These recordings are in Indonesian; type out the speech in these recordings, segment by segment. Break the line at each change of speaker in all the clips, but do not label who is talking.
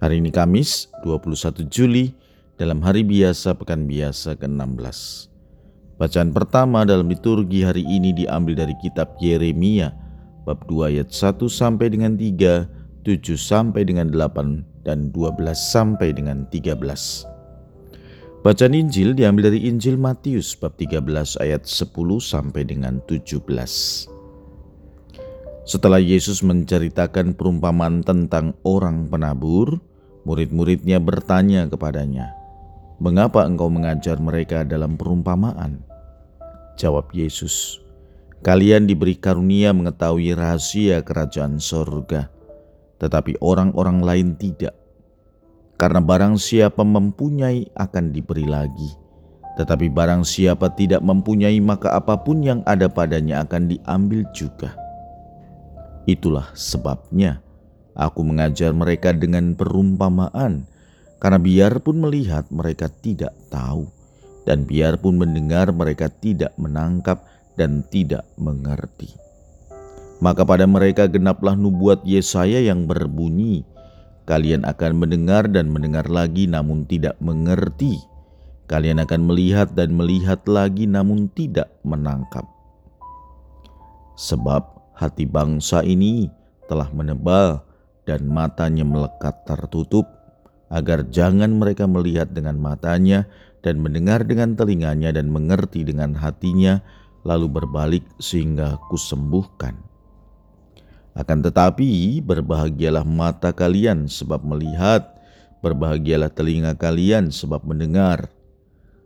Hari ini Kamis 21 Juli dalam hari biasa pekan biasa ke-16. Bacaan pertama dalam liturgi hari ini diambil dari kitab Yeremia bab 2 ayat 1 sampai dengan 3, 7 sampai dengan 8 dan 12 sampai dengan 13. Bacaan Injil diambil dari Injil Matius bab 13 ayat 10 sampai dengan 17. Setelah Yesus menceritakan perumpamaan tentang orang penabur, Murid-muridnya bertanya kepadanya, "Mengapa engkau mengajar mereka dalam perumpamaan?" Jawab Yesus, "Kalian diberi karunia mengetahui rahasia kerajaan sorga, tetapi orang-orang lain tidak. Karena barang siapa mempunyai akan diberi lagi, tetapi barang siapa tidak mempunyai maka apa pun yang ada padanya akan diambil juga." Itulah sebabnya Aku mengajar mereka dengan perumpamaan, karena biarpun melihat mereka tidak tahu, dan biarpun mendengar mereka tidak menangkap dan tidak mengerti. Maka pada mereka genaplah nubuat Yesaya yang berbunyi, Kalian akan mendengar dan mendengar lagi namun tidak mengerti. Kalian akan melihat dan melihat lagi namun tidak menangkap. Sebab hati bangsa ini telah menebal dan matanya melekat tertutup, agar jangan mereka melihat dengan matanya dan mendengar dengan telinganya dan mengerti dengan hatinya, lalu berbalik sehingga kusembuhkan. Akan tetapi berbahagialah mata kalian sebab melihat, berbahagialah telinga kalian sebab mendengar.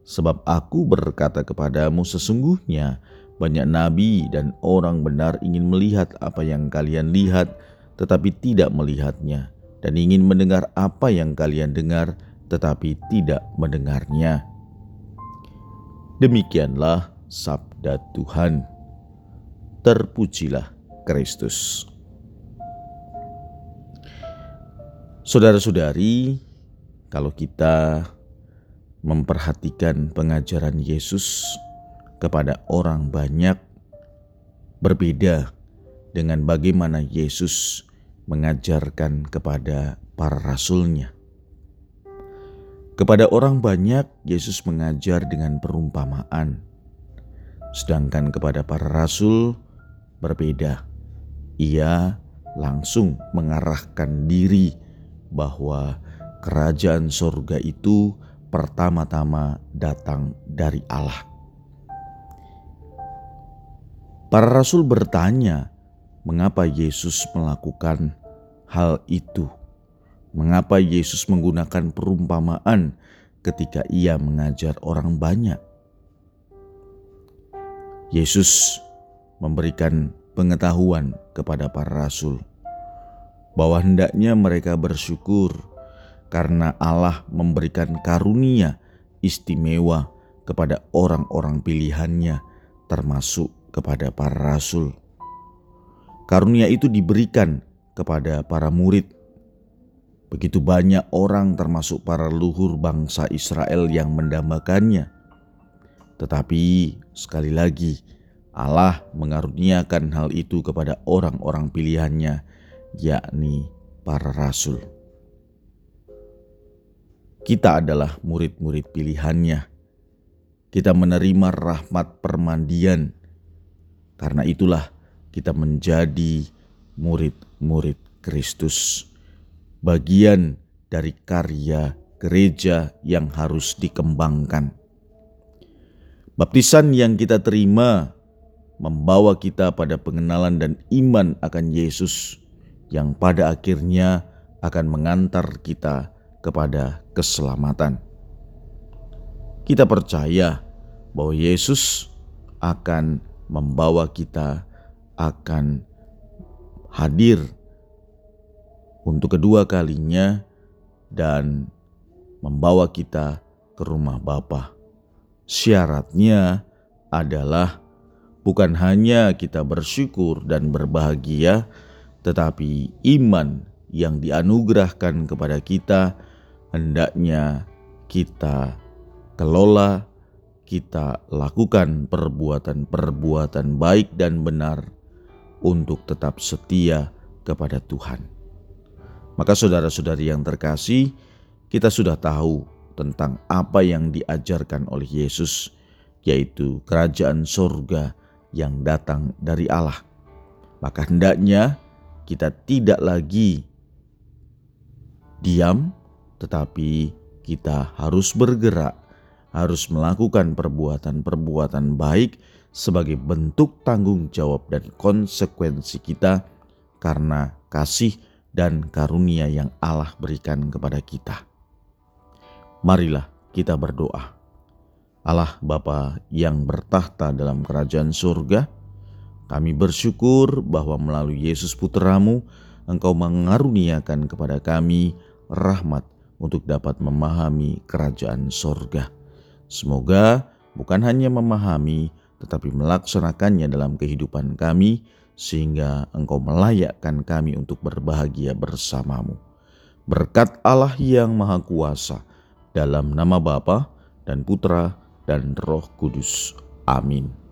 Sebab aku berkata kepadamu sesungguhnya banyak nabi dan orang benar ingin melihat apa yang kalian lihat, tetapi tidak melihatnya, dan ingin mendengar apa yang kalian dengar, tetapi tidak mendengarnya. Demikianlah sabda Tuhan. Terpujilah Kristus. Saudara-saudari, kalau kita memperhatikan pengajaran Yesus kepada orang banyak, berbeda dengan bagaimana Yesus mengajarkan kepada para rasulnya. Kepada orang banyak, Yesus mengajar dengan perumpamaan, sedangkan kepada para rasul berbeda. Ia langsung mengarahkan diri bahwa kerajaan sorga itu pertama-tama datang dari Allah. Para rasul bertanya, mengapa Yesus melakukan hal itu. Mengapa Yesus menggunakan perumpamaan ketika ia mengajar orang banyak? Yesus memberikan pengetahuan kepada para rasul bahwa hendaknya mereka bersyukur karena Allah memberikan karunia istimewa kepada orang-orang pilihannya termasuk kepada para rasul. Karunia itu diberikan kepada para murid. Begitu banyak orang termasuk para luhur bangsa Israel yang mendambakannya. Tetapi sekali lagi Allah mengaruniakan hal itu kepada orang-orang pilihannya yakni para rasul. Kita adalah murid-murid pilihannya. Kita menerima rahmat permandian. Karena itulah kita menjadi murid-murid Kristus, bagian dari karya gereja yang harus dikembangkan. Baptisan yang kita terima membawa kita pada pengenalan dan iman akan Yesus, yang pada akhirnya akan mengantar kita kepada keselamatan. Kita percaya bahwa Yesus akan membawa kita akan hadir untuk kedua kalinya dan membawa kita ke rumah Bapa. Syaratnya adalah bukan hanya kita bersyukur dan berbahagia, tetapi iman yang dianugerahkan kepada kita hendaknya kita kelola, kita lakukan perbuatan-perbuatan baik dan benar untuk tetap setia kepada Tuhan. Maka saudara-saudari yang terkasih, kita sudah tahu tentang apa yang diajarkan oleh Yesus, yaitu kerajaan sorga yang datang dari Allah. Maka hendaknya kita tidak lagi diam, tetapi kita harus bergerak, harus melakukan perbuatan-perbuatan baik sebagai bentuk tanggung jawab dan konsekuensi kita karena kasih dan karunia yang Allah berikan kepada kita. Marilah kita berdoa. Allah Bapa yang bertahta dalam kerajaan surga, kami bersyukur bahwa melalui Yesus Putramu, Engkau mengaruniakan kepada kami rahmat untuk dapat memahami kerajaan surga. Semoga bukan hanya memahami, tetapi melaksanakannya dalam kehidupan kami, sehingga Engkau melayakkan kami untuk berbahagia bersamamu. Berkat Allah yang Maha Kuasa, dalam nama Bapa dan Putra dan Roh Kudus. Amin.